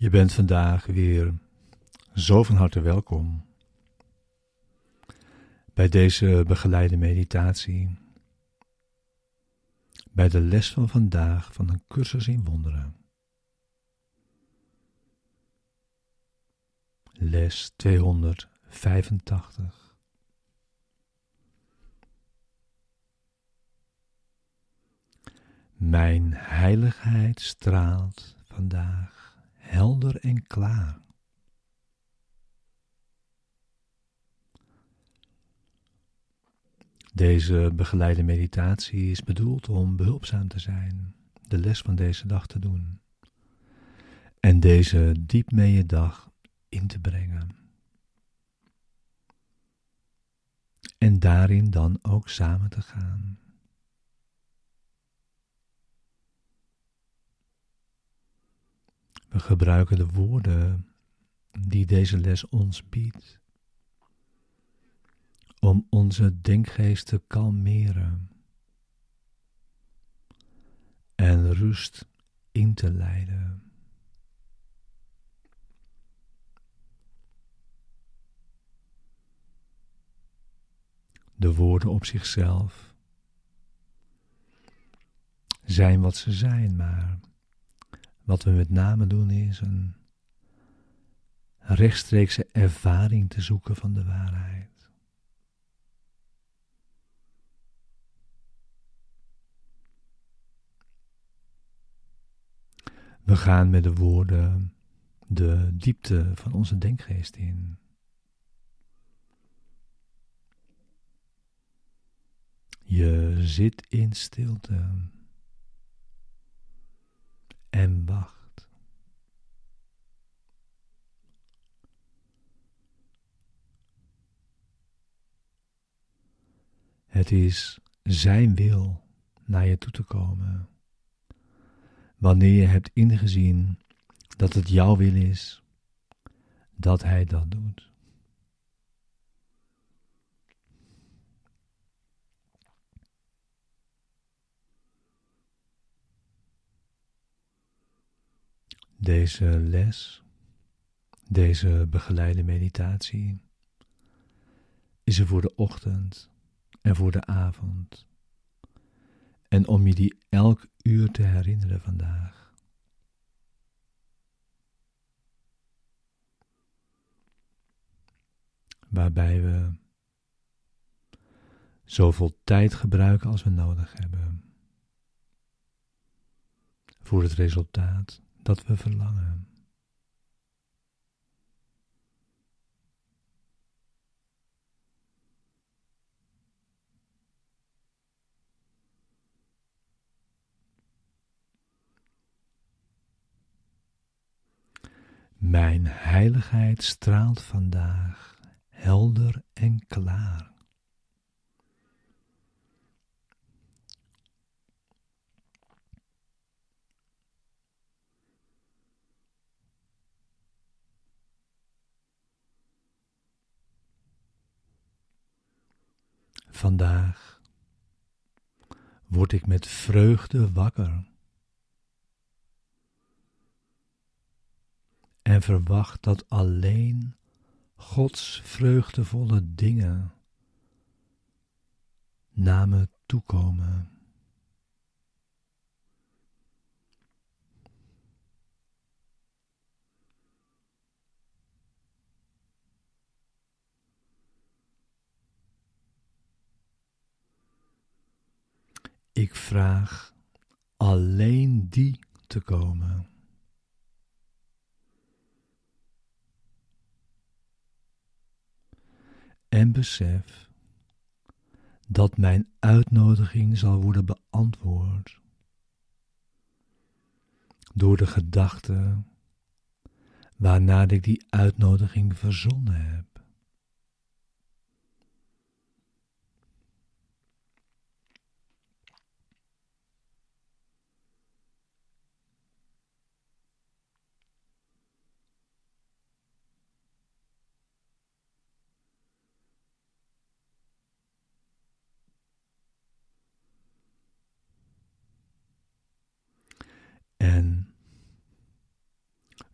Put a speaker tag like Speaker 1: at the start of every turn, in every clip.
Speaker 1: Je bent vandaag weer zo van harte welkom bij deze begeleide meditatie, bij de les van vandaag van een cursus in wonderen. Les 285. Mijn heiligheid straalt vandaag helder en klaar. Deze begeleide meditatie is bedoeld om behulpzaam te zijn, de les van deze dag te doen en deze diep mee je dag in te brengen. En daarin dan ook samen te gaan. We gebruiken de woorden die deze les ons biedt om onze denkgeest te kalmeren en rust in te leiden. De woorden op zichzelf zijn wat ze zijn, maar wat we met name doen is een rechtstreekse ervaring te zoeken van de waarheid. We gaan met de woorden de diepte van onze denkgeest in. Je zit in stilte en wacht. Het is Zijn wil naar je toe te komen. Wanneer je hebt ingezien dat het jouw wil is, dat Hij dat doet. Deze les, deze begeleide meditatie, is er voor de ochtend en voor de avond. En om je die elk uur te herinneren vandaag. Waarbij we zoveel tijd gebruiken als we nodig hebben. Voor het resultaat dat we verlangen. Mijn heiligheid straalt vandaag helder en klaar. Vandaag word ik met vreugde wakker en verwacht dat alleen Gods vreugdevolle dingen naar me toekomen. Ik vraag alleen die te komen. En besef dat mijn uitnodiging zal worden beantwoord door de gedachte waarnaar ik die uitnodiging verzonnen heb.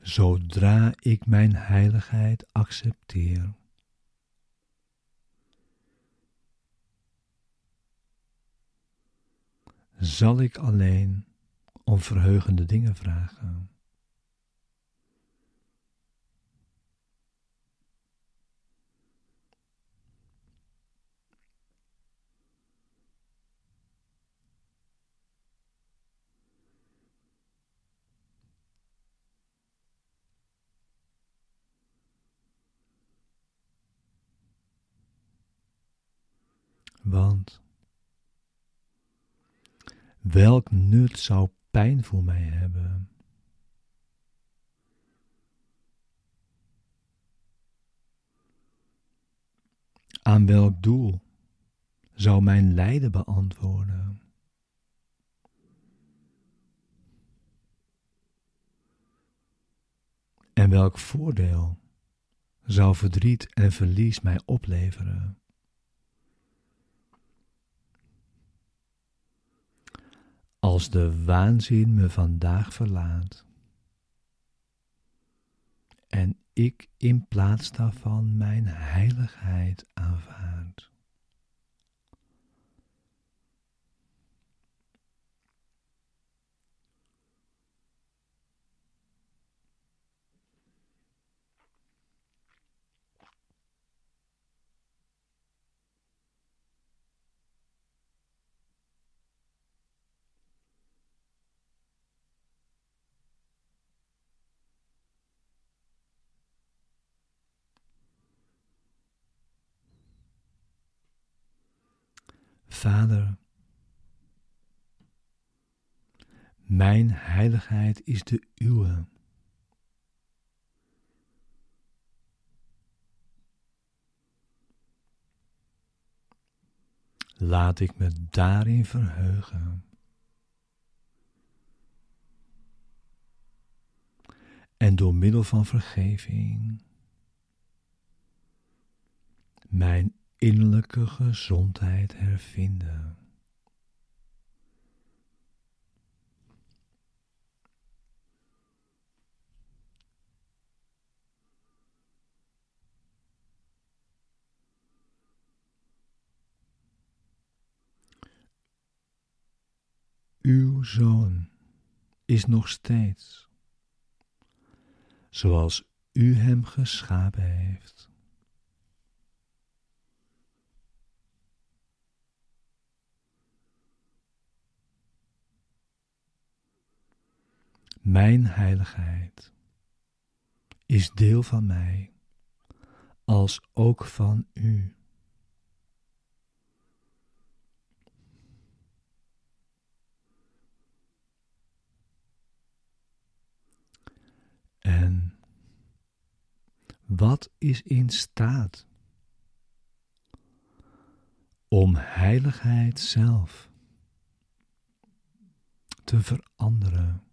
Speaker 1: Zodra ik mijn heiligheid accepteer. Zal ik alleen om verheugende dingen vragen? Want welk nut zou pijn voor mij hebben? Aan welk doel zou mijn lijden beantwoorden? En welk voordeel zou verdriet en verlies mij opleveren? Als de waanzin me vandaag verlaat en ik in plaats daarvan mijn heiligheid aanvaard. Vader, mijn heiligheid is de uwe. Laat ik me daarin verheugen. En door middel van vergeving mijn innerlijke gezondheid hervinden. Uw zoon is nog steeds zoals u hem geschapen heeft. Mijn heiligheid is deel van mij, als ook van u. En wat is in staat om heiligheid zelf te veranderen?